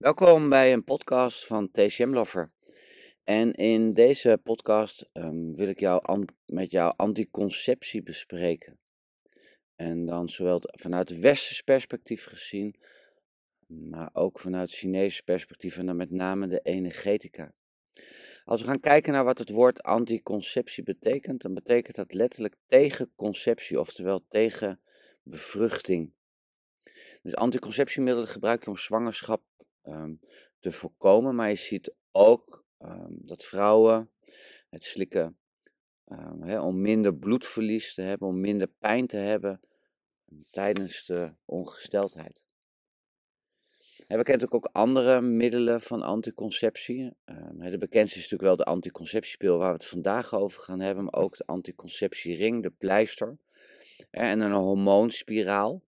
Welkom bij een podcast van TCM Lover. En in deze podcast ehm, wil ik jou met jou anticonceptie bespreken. En dan zowel vanuit westers perspectief gezien, maar ook vanuit Chinese perspectief en dan met name de energetica. Als we gaan kijken naar wat het woord anticonceptie betekent, dan betekent dat letterlijk tegen conceptie, oftewel tegen bevruchting. Dus anticonceptiemiddelen gebruik je om zwangerschap ehm, te voorkomen, maar je ziet ook ehm, dat vrouwen het slikken ehm, om minder bloedverlies te hebben, om minder pijn te hebben tijdens de ongesteldheid. we kennen natuurlijk ook andere middelen van anticonceptie. de bekendste is natuurlijk wel de anticonceptiepil waar we het vandaag over gaan hebben, maar ook de anticonceptiering, de pleister. En een hormoonspiraal.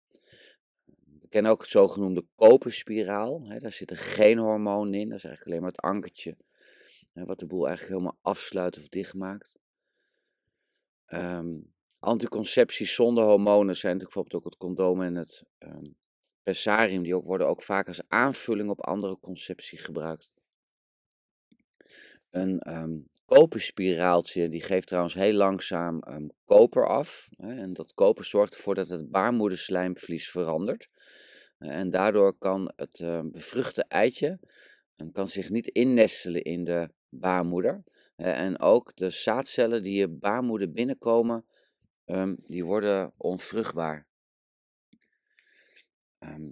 We kennen ook het zogenoemde koperspiraal. Hè, daar zit er geen hormoon in, dat is eigenlijk alleen maar het ankertje. Hè, wat de boel eigenlijk helemaal afsluit of dichtmaakt. Um, anticoncepties zonder hormonen zijn natuurlijk bijvoorbeeld ook het condoom en het um, pessarium. Die ook worden ook vaak als aanvulling op andere conceptie gebruikt. Een um, koperspiraaltje, die geeft trouwens heel langzaam koper af. Hè, en dat koper zorgt ervoor dat het baarmoederslijmvlies verandert. En daardoor kan het uh, bevruchte eitje um, kan zich niet innestelen in de baarmoeder. Uh, en ook de zaadcellen die je baarmoeder binnenkomen, die worden onvruchtbaar.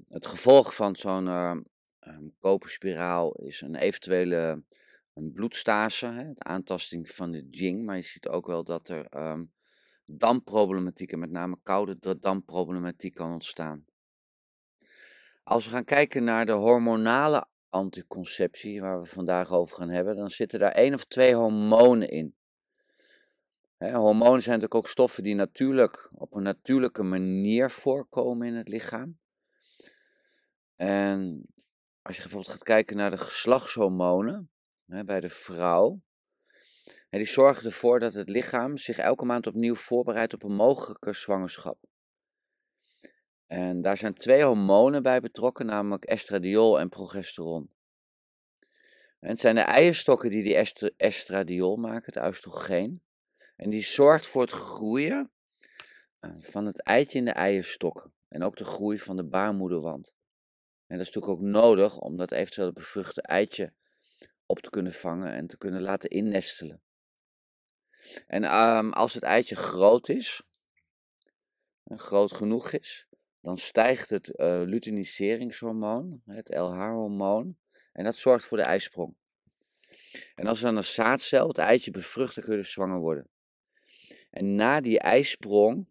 Het gevolg van zo'n koperspiraal is een eventuele een bloedstase, hè, het aantasting van de Jing. Maar je ziet ook wel dat er damproblematiek, en met name koude damproblematiek kan ontstaan. Als we gaan kijken naar de hormonale anticonceptie, waar we vandaag over gaan hebben, dan zitten daar één of twee hormonen in. hormonen zijn natuurlijk ook stoffen die natuurlijk op een natuurlijke manier voorkomen in het lichaam. En als je bijvoorbeeld gaat kijken naar de geslachtshormonen bij de vrouw, die zorgen ervoor dat het lichaam zich elke maand opnieuw voorbereidt op een mogelijke zwangerschap. En daar zijn twee hormonen bij betrokken, namelijk estradiol en progesteron. En het zijn de eierstokken die die estradiol maken, het oestrogeen. En die zorgt voor het groeien eh, van het eitje in de eierstokken. En ook de groei van de baarmoederwand. En dat is natuurlijk ook nodig om dat eventueel bevruchte eitje op te kunnen vangen en te kunnen laten innestelen. En um, als het eitje groot is, groot genoeg is, dan stijgt het uh, luteiniseringshoormoon, het LH-hormoon, en dat zorgt voor de ijsprong. En als dan een zaadcel het eitje bevrucht, dan kun je dus zwanger worden. En na die ijsprong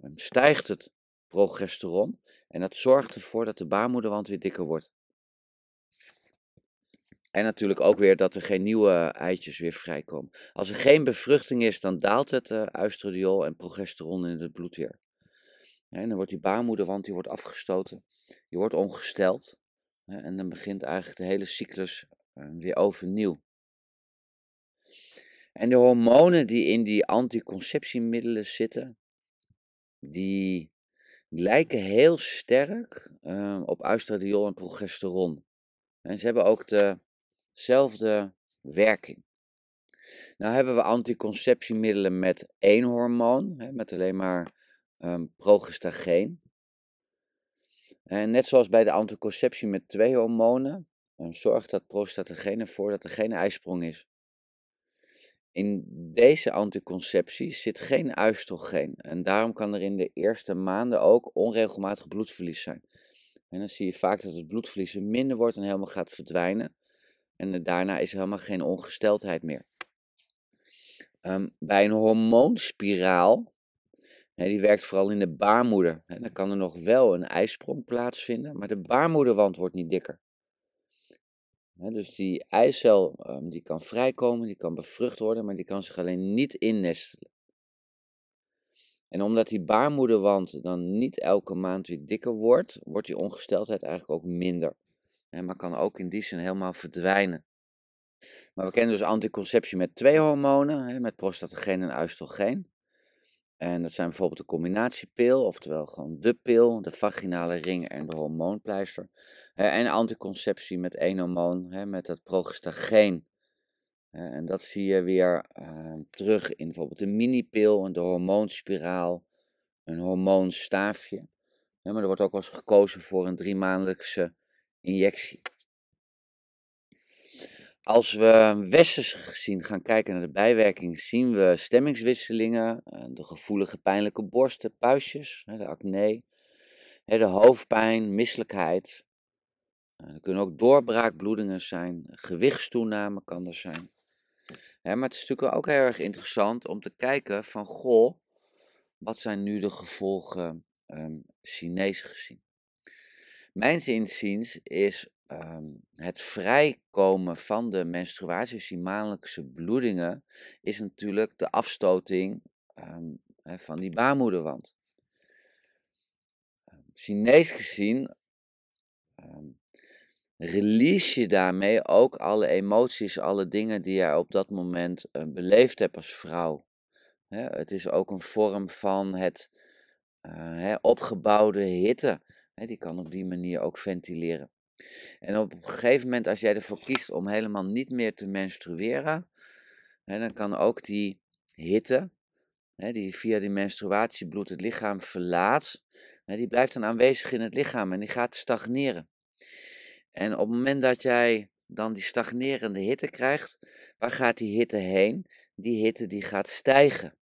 ehm, stijgt het progesteron en dat zorgt ervoor dat de baarmoederwand weer dikker wordt. En natuurlijk ook weer dat er geen nieuwe eitjes weer vrijkomen. Als er geen bevruchting is, dan daalt het uh, en progesteron in het bloed weer. En dan wordt die baarmoederwand die wordt afgestoten. Je wordt ongesteld. En dan begint eigenlijk de hele cyclus eh, weer overnieuw. En de hormonen die in die anticonceptiemiddelen zitten, die lijken heel sterk uh, op oestradiol en progesteron. En ze hebben ook dezelfde werking. Nou hebben we anticonceptiemiddelen met één hormoon, met alleen maar um, progestageen. En net zoals bij de anticonceptie met twee hormonen, um, zorgt dat progestageen ervoor dat er geen ijsprong is. In deze anticonceptie zit geen oestrogeen en daarom kan er in de eerste maanden ook onregelmatig bloedverlies zijn. En dan zie je vaak dat het bloedverlies minder wordt en helemaal gaat verdwijnen. En daarna is er helemaal geen ongesteldheid meer. Um, bij een hormoonspiraal die werkt vooral in de baarmoeder. dan kan er nog wel een ijsprong plaatsvinden, maar de baarmoederwand wordt niet dikker. dus die eicel ehm, die kan vrijkomen, die kan bevrucht worden, maar die kan zich alleen niet innestelen. En omdat die baarmoederwand dan niet elke maand weer dikker wordt, wordt die ongesteldheid eigenlijk ook minder. Maar kan ook in die zin helemaal verdwijnen. Maar we kennen dus anticonceptie met twee hormonen, met prostageen en oestrogeen. En dat zijn bijvoorbeeld de combinatiepil, oftewel gewoon de pil, de vaginale ring en de hormoonpleister. En anticonceptie met één hormoon, met dat progestageen. En dat zie je weer ehm, terug in bijvoorbeeld de minipil, de hormoonspiraal, een hormoonstaafje. Maar er wordt ook wel eens gekozen voor een drie maandelijkse injectie. Als we westers gezien gaan kijken naar de bijwerking, zien we stemmingswisselingen, eh, de gevoelige pijnlijke borst, de puistjes, de acne, de hoofdpijn, misselijkheid. Eh, er kunnen ook doorbraakbloedingen zijn, gewichtstoename kan er zijn. maar het is natuurlijk ook heel erg interessant om te kijken van, goh, wat zijn nu de gevolgen um, Chinees gezien? Mijns inziens is Ehm, het vrijkomen van de menstruatie, dus die maandelijkse bloedingen, is natuurlijk de afstoting um, van die baarmoederwand. Ehm, Chinees gezien release je daarmee ook alle emoties, alle dingen die jij op dat moment uh, beleefd hebt als vrouw. het is ook een vorm van het uh, opgebouwde hitte. Die kan op die manier ook ventileren. En op een gegeven moment, als jij ervoor kiest om helemaal niet meer te menstrueren, dan kan ook die hitte, die via die menstruatiebloed het lichaam verlaat, die blijft dan aanwezig in het lichaam en die gaat stagneren. En op het moment dat jij dan die stagnerende hitte krijgt, waar gaat die hitte heen? Die hitte die gaat stijgen.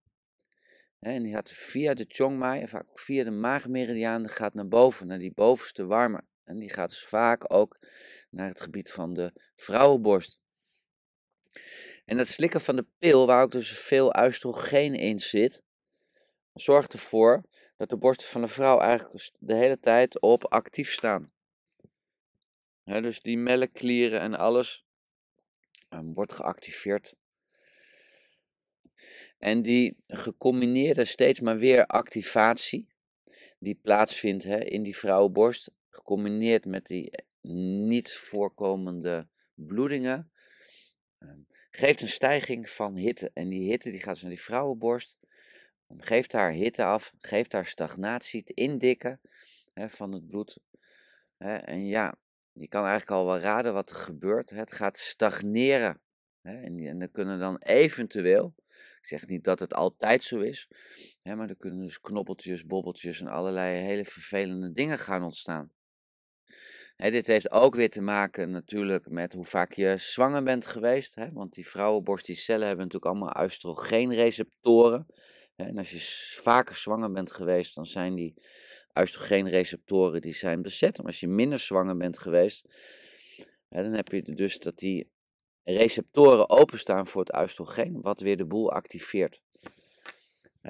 En die gaat via de chongmai, vaak via de maagmeridiaan, gaat naar boven, naar die bovenste warme en die gaat dus vaak ook naar het gebied van de vrouwenborst. En dat slikken van de pil, waar ook dus veel oestrogeen in zit, zorgt ervoor dat de borsten van de vrouw eigenlijk de hele tijd op actief staan. dus die melkklieren en alles um, wordt geactiveerd. En die gecombineerde steeds maar weer activatie, die plaatsvindt in die vrouwenborst, gecombineerd met die eh, niet voorkomende bloedingen, ehm, geeft een stijging van hitte. En die hitte die gaat naar die vrouwenborst, geeft daar hitte af, geeft daar stagnatie, het indikken hè, van het bloed. Hè, en ja, je kan eigenlijk al wel raden wat er gebeurt. Het gaat stagneren. Hè, en, er kunnen dan eventueel, zeg niet dat het altijd zo is, hè, maar er kunnen dus knoppeltjes, bobbeltjes en allerlei hele vervelende dingen gaan ontstaan dit heeft ook weer te maken natuurlijk met hoe vaak je zwanger bent geweest. Hè? Want die vrouwenborst, die cellen hebben natuurlijk allemaal oestrogeenreceptoren. En als je vaker zwanger bent geweest, dan zijn die oestrogeenreceptoren die zijn bezet. Maar als je minder zwanger bent geweest, hè, dan heb je dus dat die receptoren openstaan voor het oestrogeen, wat weer de boel activeert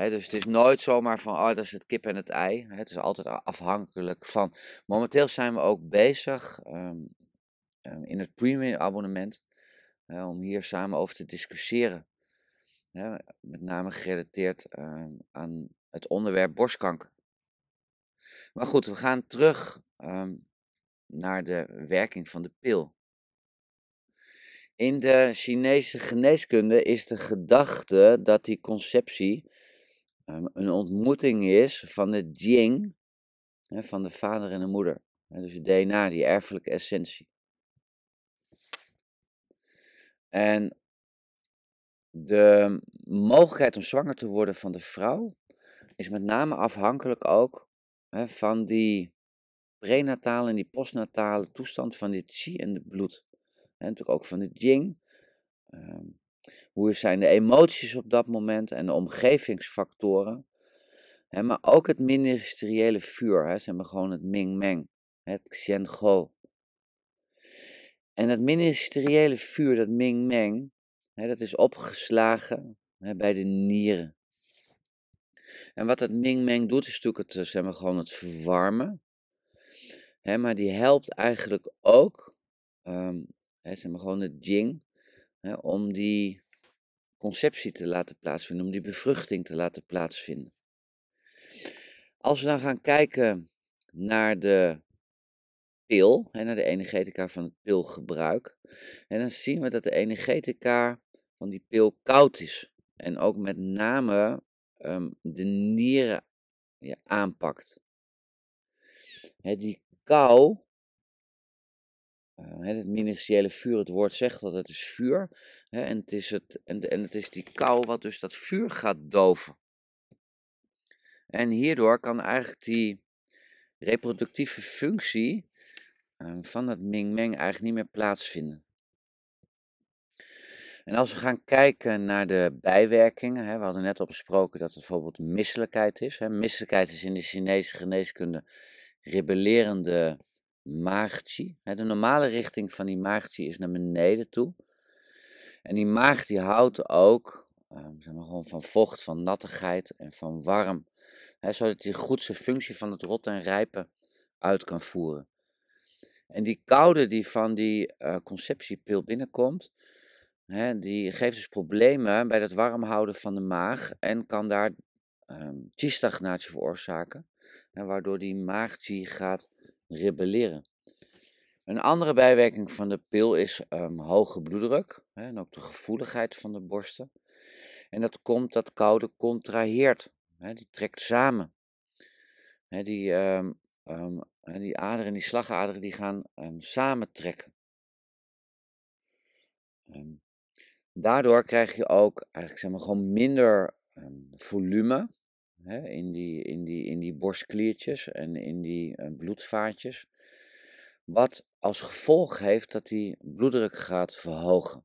dus het is nooit zomaar van, oh, dat is het kip en het ei. het is altijd afhankelijk van. Momenteel zijn we ook bezig ehm, ehm, in het premium abonnement om hier samen over te discussiëren. met name gerelateerd ehm, aan het onderwerp borstkanker. Maar goed, we gaan terug naar de werking van de pil. In de Chinese geneeskunde is de gedachte dat die conceptie Ehm, een ontmoeting is van de Jing, van de vader en de moeder. Dus het DNA, die erfelijke essentie. En de mogelijkheid om zwanger te worden van de vrouw is met name afhankelijk ook van die prenatale en die postnatale toestand van dit chi en het bloed. En natuurlijk ook van de jing. Ehm, hoe zijn de emoties op dat moment en de omgevingsfactoren. Hè, maar ook het ministeriële vuur, hè, zeg maar gewoon het Ming-Meng, het Xian-Go. En het ministeriële vuur, dat Ming-Meng, dat is opgeslagen bij de nieren. En wat dat Ming-Meng doet, is natuurlijk het, zeg maar, gewoon het verwarmen. Hè, maar die helpt eigenlijk ook, um, hè, zeg maar, gewoon het Jing, hè, om die conceptie te laten plaatsvinden, om die bevruchting te laten plaatsvinden. Als we dan gaan kijken naar de pil, naar de energetica van het pilgebruik, en dan zien we dat de energetica van die pil koud is. En ook met name ehm, de nieren ja, aanpakt. Hè, die kou, het ministeriële vuur, het woord zegt dat het is vuur. Hè, en, het is het, en, en het is die kou wat dus dat vuur gaat doven. En hierdoor kan eigenlijk die reproductieve functie uh, van dat Ming-Meng eigenlijk niet meer plaatsvinden. En als we gaan kijken naar de bijwerkingen, hè, we hadden net al besproken dat het bijvoorbeeld misselijkheid is. Hè. Misselijkheid is in de Chinese geneeskunde rebellerende maagchi. De normale richting van die maagchi is naar beneden toe. En die maag die houdt ook um, zeg maar gewoon van vocht, van nattigheid en van warm. Zodat hij goed zijn functie van het rotten en rijpen uit kan voeren. En die koude die van die uh, conceptiepil binnenkomt, die geeft dus problemen bij het warm houden van de maag en kan daar um, veroorzaken, waardoor die maag gaat rebelleren. Een andere bijwerking van de pil is um, hoge bloeddruk hè, en ook de gevoeligheid van de borsten. En dat komt dat koude contraheert, hè, die trekt samen. Hè, die, um, um, die aderen, die slagaderen, die gaan samentrekken. daardoor krijg je ook eigenlijk zeg maar gewoon minder volume hè, in, die, in, die, in die borstkliertjes en in die uh, bloedvaatjes. Wat als gevolg heeft dat die bloeddruk gaat verhogen.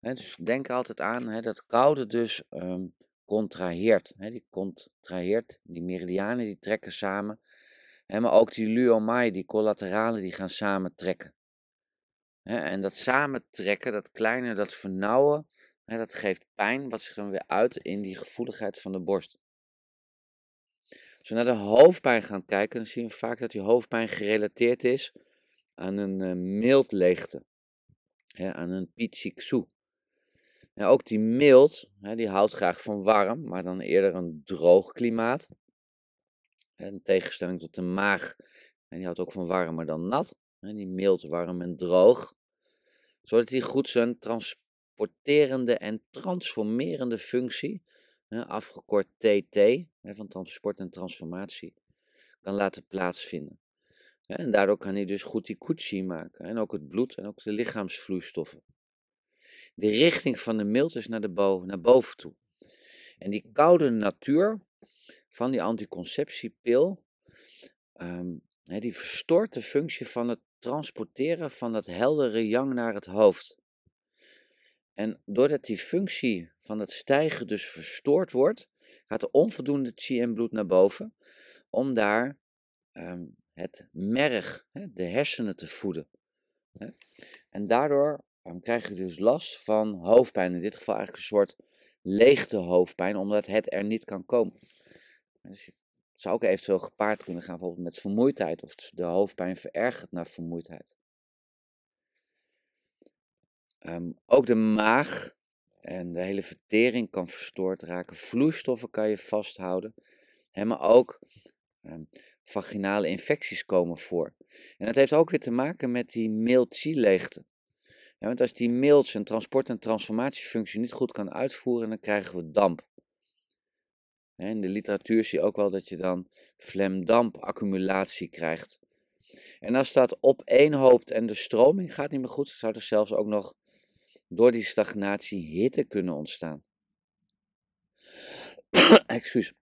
Dus denk altijd aan dat koude dus um, contraheert. Die contraheert, die meridianen die trekken samen. Maar ook die luomai, die collateralen, die gaan samen trekken. En dat samentrekken, dat kleine, dat vernauwen, dat geeft pijn, wat zich dan weer uit in die gevoeligheid van de borst. Als we naar de hoofdpijn gaan kijken, dan zien we vaak dat die hoofdpijn gerelateerd is aan een uh, mildleegte, hè, aan een pichiksu. Ja, ook die mild, die houdt graag van warm, maar dan eerder een droog klimaat. In tegenstelling tot de maag, en die houdt ook van warm, maar dan nat. Die mild, warm en droog. Zodat hij goed zijn transporterende en transformerende functie, afgekort TT, van transport en transformatie, kan laten plaatsvinden. En daardoor kan hij dus goed die kuchi maken. En ook het bloed en ook de lichaamsvloeistoffen. De richting van de mild is naar, de boven, naar boven toe. En die koude natuur van die anticonceptiepil, um, die verstoort de functie van het transporteren van dat heldere yang naar het hoofd. En doordat die functie van het stijgen dus verstoord wordt, gaat er onvoldoende chi en bloed naar boven, om daar um, het merg, de hersenen te voeden. En daardoor dan krijg je dus last van hoofdpijn. In dit geval eigenlijk een soort leegte hoofdpijn, omdat het er niet kan komen. Dus het zou ook eventueel gepaard kunnen gaan bijvoorbeeld met vermoeidheid, of de hoofdpijn verergert naar vermoeidheid. Ehm, ook de maag en de hele vertering kan verstoord raken. Vloeistoffen kan je vasthouden. maar ook um, vaginale infecties komen voor. En dat heeft ook weer te maken met die mail-chi-leegte. Ja, want als die mild zijn transport- en transformatiefunctie niet goed kan uitvoeren, dan krijgen we damp. In de literatuur zie je ook wel dat je dan vlemdampaccumulatie krijgt. En als dat opeenhoopt en de stroming gaat niet meer goed, zou er zelfs ook nog door die stagnatie hitte kunnen ontstaan. Excuus.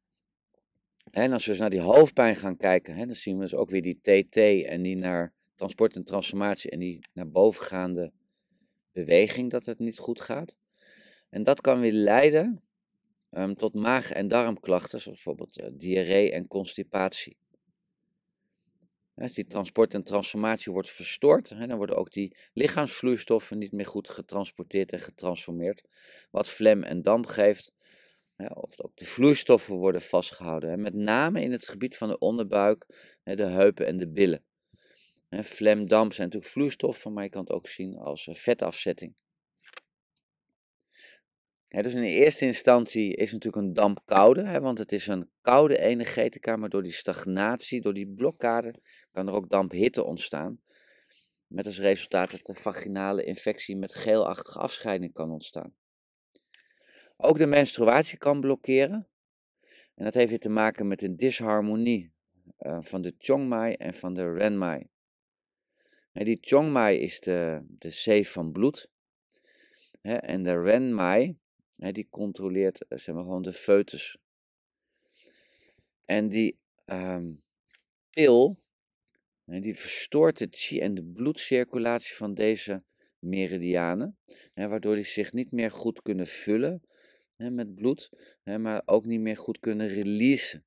En als we eens naar die hoofdpijn gaan kijken, hè, dan zien we dus ook weer die TT en die naar transport en transformatie en die naar bovengaande beweging dat het niet goed gaat. En dat kan weer leiden um, tot maag- en darmklachten, zoals bijvoorbeeld uh, diarree en constipatie. Als die transport en transformatie wordt verstoord, dan worden ook die lichaamsvloeistoffen niet meer goed getransporteerd en getransformeerd, wat vlem en damp geeft. of ook de vloeistoffen worden vastgehouden, met name in het gebied van de onderbuik, de heupen en de billen. Vlemdamp zijn natuurlijk vloeistoffen, maar je kan het ook zien als eh, dus in eerste instantie is natuurlijk een damp koude, want het is een koude energetica, maar door die stagnatie, door die blokkade, kan er ook damphitte ontstaan. Met als resultaat dat de vaginale infectie met geelachtige afscheiding kan ontstaan. ook de menstruatie kan blokkeren. En dat heeft weer te maken met een disharmonie uh, van de Chongmai en van de Renmai. En die Chongmai is de, de zeef van bloed. En de Renmai, die controleert eh, zeg maar, gewoon de foetus. En die um, pil, die verstoort de en de bloedcirculatie van deze meridianen. Waardoor die zich niet meer goed kunnen vullen met bloed, maar ook niet meer goed kunnen releasen.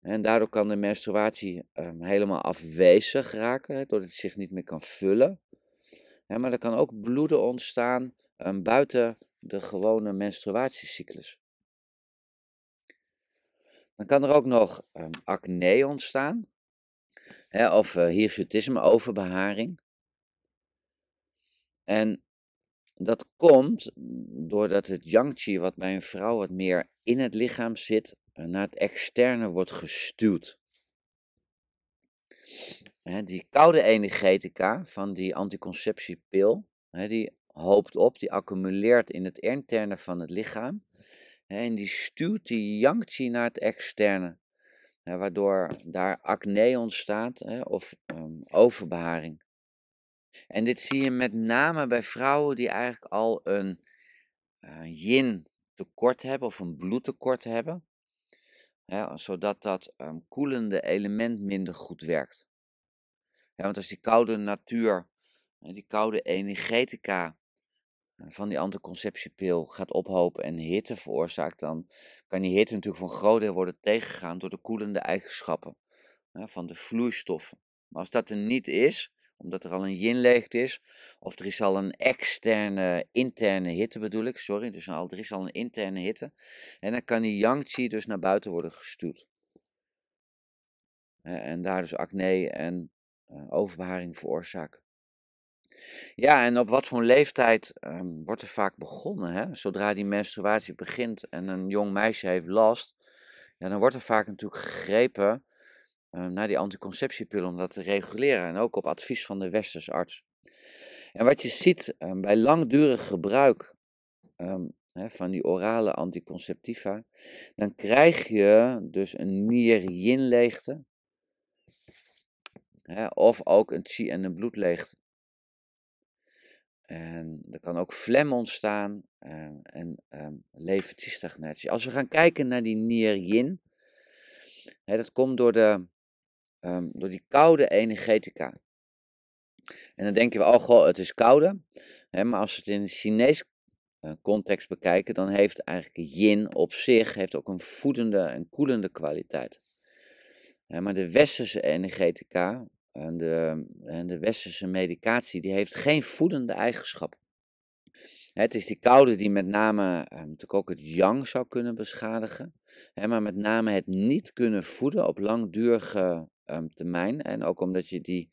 En daardoor kan de menstruatie um, helemaal afwezig raken, doordat het zich niet meer kan vullen. Maar er kan ook bloeden ontstaan um, buiten de gewone menstruatiecyclus. Dan kan er ook nog um, acne ontstaan, hè, of uh, hirsutisme, overbeharing. En dat komt doordat het yang wat bij een vrouw wat meer in het lichaam zit, eh, naar het externe wordt gestuurd. die koude energetica van die anticonceptiepil, die hoopt op, die accumuleert in het interne van het lichaam. En die stuurt die yang naar het externe. Waardoor daar acne ontstaat of um, overbeharing. En dit zie je met name bij vrouwen die eigenlijk al een uh, yin tekort hebben of een bloedtekort hebben. zodat dat um, koelende element minder goed werkt. Want als die koude natuur, die koude energetica eh, van die anticonceptiepil gaat ophopen en hitte veroorzaakt, dan kan die hitte natuurlijk een groot deel worden tegengegaan door de koelende eigenschappen van de vloeistoffen. Maar als dat er niet is, omdat er al een yin-leegte is, of er is al een externe, interne hitte bedoel ik, sorry, dus er is al een interne hitte, en dan kan die yang-chi dus naar buiten worden gestuurd. En daar dus acne en uh, overbeharing veroorzaken. Ja, en op wat voor leeftijd um, wordt er vaak begonnen? Hè? Zodra die menstruatie begint en een jong meisje heeft last, ja, dan wordt er vaak natuurlijk gegrepen uh, naar die anticonceptiepil om dat te reguleren. En ook op advies van de westerse arts. En wat je ziet um, bij langdurig gebruik hè, van die orale anticonceptiva, dan krijg je dus een nier-yin-leegte. Of ook een chi- en een bloedleegte. En er kan ook flem ontstaan um, en um, levertiestagnatie. Als we gaan kijken naar die nier-yin, dat komt door de um, door die koude energetica. En dan denken we, oh goh, het is koude. Hè, maar als we het in een Chinees uh, context bekijken, dan heeft eigenlijk yin op zich heeft ook een voedende en koelende kwaliteit. Maar de westerse energetica en de, en de westerse medicatie, die heeft geen voedende eigenschappen. Het is die koude die met name uh, natuurlijk ook het yang zou kunnen beschadigen. Maar met name het niet kunnen voeden op langdurige um, termijn. En ook omdat je die,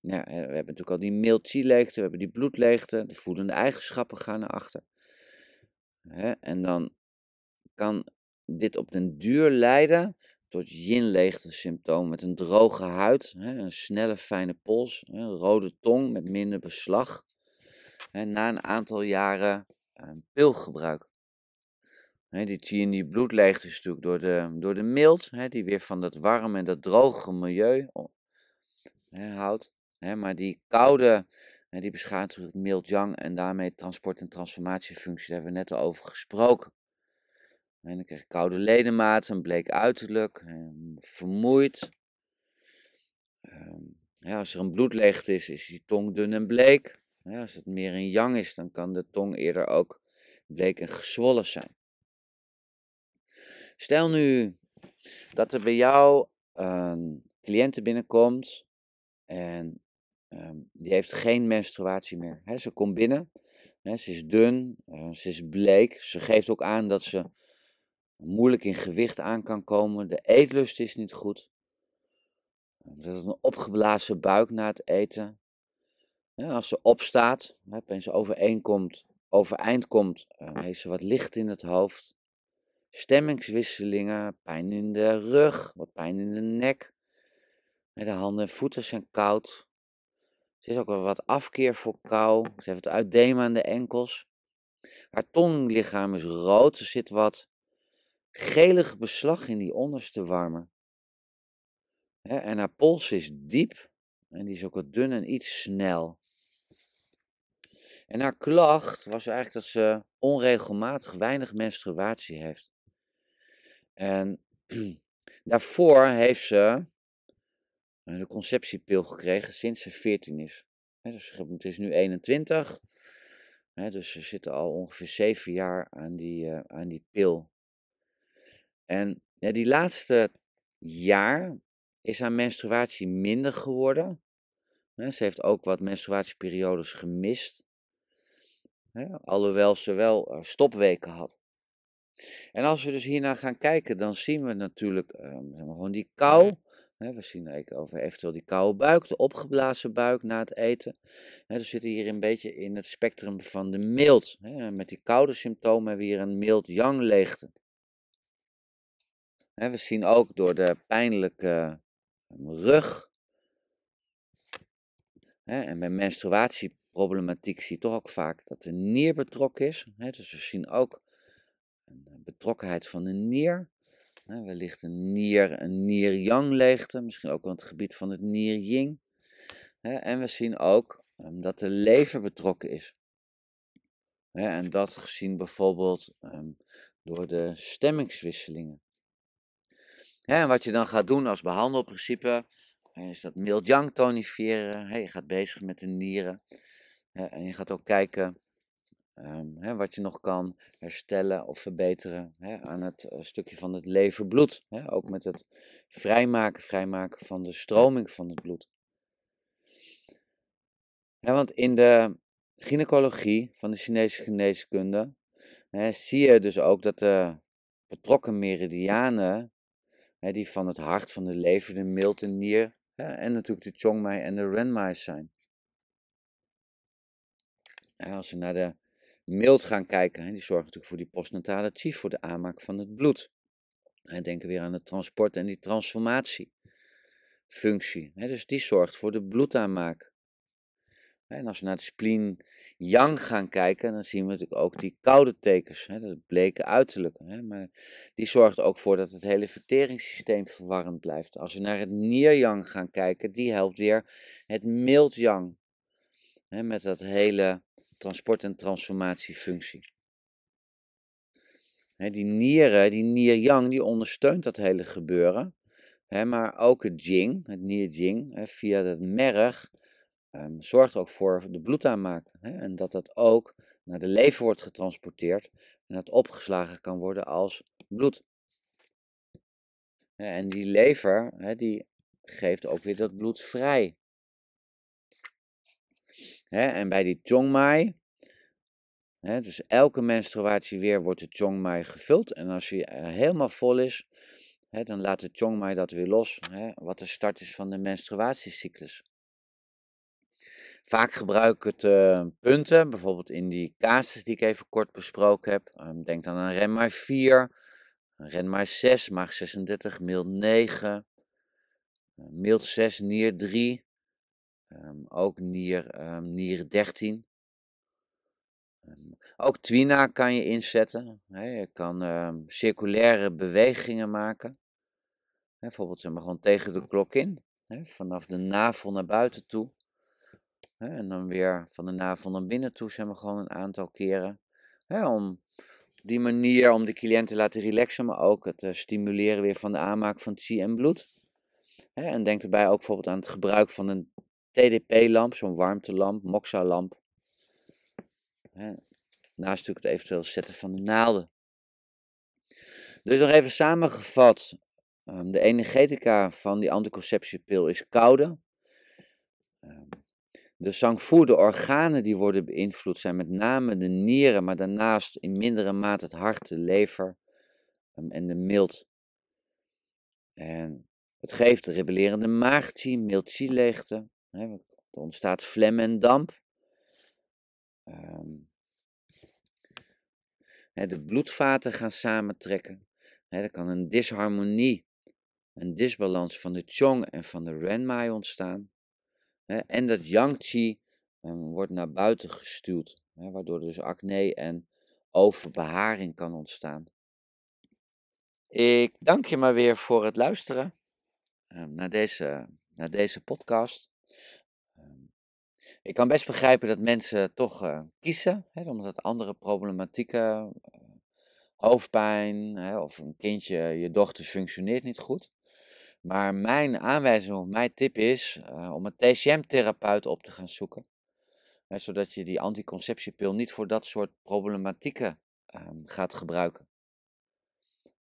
ja, we hebben natuurlijk al die miltje-leegte, we hebben die bloedleegte, de voedende eigenschappen gaan naar achter. En dan kan dit op den duur leiden tot yin-leegte symptomen met een droge huid, een snelle fijne pols, een rode tong met minder beslag. Hè, na een aantal jaren um, pilgebruik die en die bloedleegte is natuurlijk door de, door de mild, die weer van dat warme en dat droge milieu houdt. maar die koude, die beschaadt het mild yang en daarmee transport- en transformatiefunctie, daar hebben we net over gesproken. En dan krijg je koude ledematen, een bleek uiterlijk, vermoeid. Ehm, ja, als er een bloedleegte is, is die tong dun en bleek. als het meer een yang is, dan kan de tong eerder ook bleek en gezwollen zijn. Stel nu dat er bij jou een cliënte binnenkomt en um, die heeft geen menstruatie meer. Ze komt binnen, ze is dun, uh, ze is bleek. Ze geeft ook aan dat ze moeilijk in gewicht aan kan komen. De eetlust is niet goed. Ze heeft een opgeblazen buik na het eten. als ze opstaat, opeens overeenkomt, overeind komt, uh, heeft ze wat licht in het hoofd stemmingswisselingen, pijn in de rug, wat pijn in de nek. De handen en voeten zijn koud. Ze is ook wel wat afkeer voor kou. Ze heeft uitdemen aan de enkels. Haar tonglichaam is rood, er zit wat gelig beslag in die onderste warmer. en haar pols is diep en die is ook wat dun en iets snel. En haar klacht was eigenlijk dat ze onregelmatig weinig menstruatie heeft. En daarvoor heeft ze de conceptiepil gekregen sinds ze 14 is. dus het is nu 21. dus ze zitten al ongeveer 7 jaar aan die, uh, aan die pil. En ja, die laatste jaar is haar menstruatie minder geworden. ze heeft ook wat menstruatieperiodes gemist. alhoewel ze wel eh, stopweken had. En als we dus hiernaar gaan kijken, dan zien we natuurlijk um, gewoon die kou. we zien over eventueel die koude buik, de opgeblazen buik na het eten. we zitten hier een beetje in het spectrum van de mild. met die koude symptomen hebben we hier een mild-yang leegte. We zien ook door de pijnlijke ehm, rug. en bij menstruatieproblematiek zie je toch ook vaak dat de nier betrokken is. dus we zien ook een betrokkenheid van de nier. Wellicht een nier, een nier-yang leegte, misschien ook in het gebied van het nier-ying. En we zien ook ehm, dat de lever betrokken is. En dat gezien bijvoorbeeld ehm, door de stemmingswisselingen. En wat je dan gaat doen als behandelprincipe, is dat mild-yang toniferen. Je gaat bezig met de nieren. En je gaat ook kijken hè, wat je nog kan herstellen of verbeteren aan het uh, stukje van het leverbloed. Ook met het vrijmaken, vrijmaken van de stroming van het bloed. Want in de gynaecologie van de Chinese geneeskunde zie je dus ook dat de betrokken meridianen, die van het hart, van de lever, de milt en nier, en natuurlijk de chongmai en de renmai zijn. als we naar de mild gaan kijken. Hè. Die zorgen natuurlijk voor die postnatale chi, voor de aanmaak van het bloed. En denken weer aan het transport en die transformatiefunctie. Hè. Dus die zorgt voor de bloedaanmaak. En als we naar de spleen yang gaan kijken, dan zien we natuurlijk ook die koude tekens, hè, dat bleke uiterlijke. Hè, maar die zorgt ook voor dat het hele verteringssysteem verwarrend blijft. Als we naar het nier yang gaan kijken, die helpt weer het mild yang. Hè, met dat hele transport- en transformatiefunctie. die nieren, die nier-yang, die ondersteunt dat hele gebeuren. maar ook het jing, het nier-jing, via het merg, um, zorgt ook voor de bloedaanmaak. en dat dat ook naar de lever wordt getransporteerd en dat opgeslagen kan worden als bloed. en die lever, die geeft ook weer dat bloed vrij. en bij die Chongmai, dus elke menstruatie weer wordt de Chongmai gevuld. En als hij eh, helemaal vol is, dan laat de Chongmai dat weer los, wat de start is van de menstruatiecyclus. Vaak gebruik ik het uh, punten, bijvoorbeeld in die casus die ik even kort besproken heb. Um, denk dan aan Renmai 4, Renmai 6, Maag 36, Mild 9, uh, Mild 6, Nier 3, um, ook Nier, um, Nier 13. Ook Twina kan je inzetten. Je kan circulaire bewegingen maken. Bijvoorbeeld zeg maar, gewoon tegen de klok in. Vanaf de navel naar buiten toe. En dan weer van de navel naar binnen toe, zeg maar, gewoon een aantal keren. Om die manier om de cliënt te laten relaxen, maar ook het eh, stimuleren weer van de aanmaak van chi en bloed. En denk daarbij ook bijvoorbeeld aan het gebruik van een TDP-lamp, zo'n warmtelamp, Moxa-lamp. Naast natuurlijk het eventueel zetten van de naalden. Dus nog even samengevat. Ehm, de energetica van die anticonceptiepil is koude. Ehm, de zangvoer, de organen die worden beïnvloed, zijn met name de nieren, maar daarnaast in mindere mate het hart, de lever ehm, en de mild. En het geeft de rebellerende maagchi, mild-chi-leegte. Er ontstaat vlem en damp. Um, de bloedvaten gaan samentrekken. Er kan een disharmonie, een disbalans van de Chong en van de Renmai ontstaan. En dat Yang Qi ehm, wordt naar buiten gestuurd, waardoor dus acne en overbeharing kan ontstaan. Ik dank je maar weer voor het luisteren ehm, naar, deze, naar deze podcast. Ehm, ik kan best begrijpen dat mensen toch uh, kiezen, omdat andere problematieken, uh, hoofdpijn of een kindje, je dochter functioneert niet goed. Maar mijn aanwijzing of mijn tip is uh, om een TCM-therapeut op te gaan zoeken. Zodat je die anticonceptiepil niet voor dat soort problematieken um, gaat gebruiken.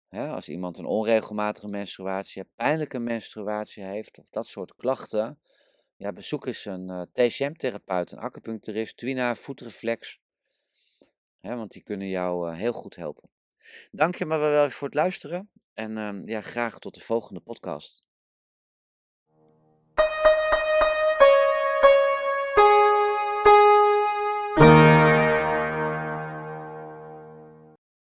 Hè, als iemand een onregelmatige menstruatie pijnlijke menstruatie heeft of dat soort klachten, ja, bezoek eens een uh, TCM-therapeut, een acupuncturist, Twina, voetreflex. Hè, want die kunnen jou uh, heel goed helpen. Dank je maar wel voor het luisteren en uh, ja, graag tot de volgende podcast.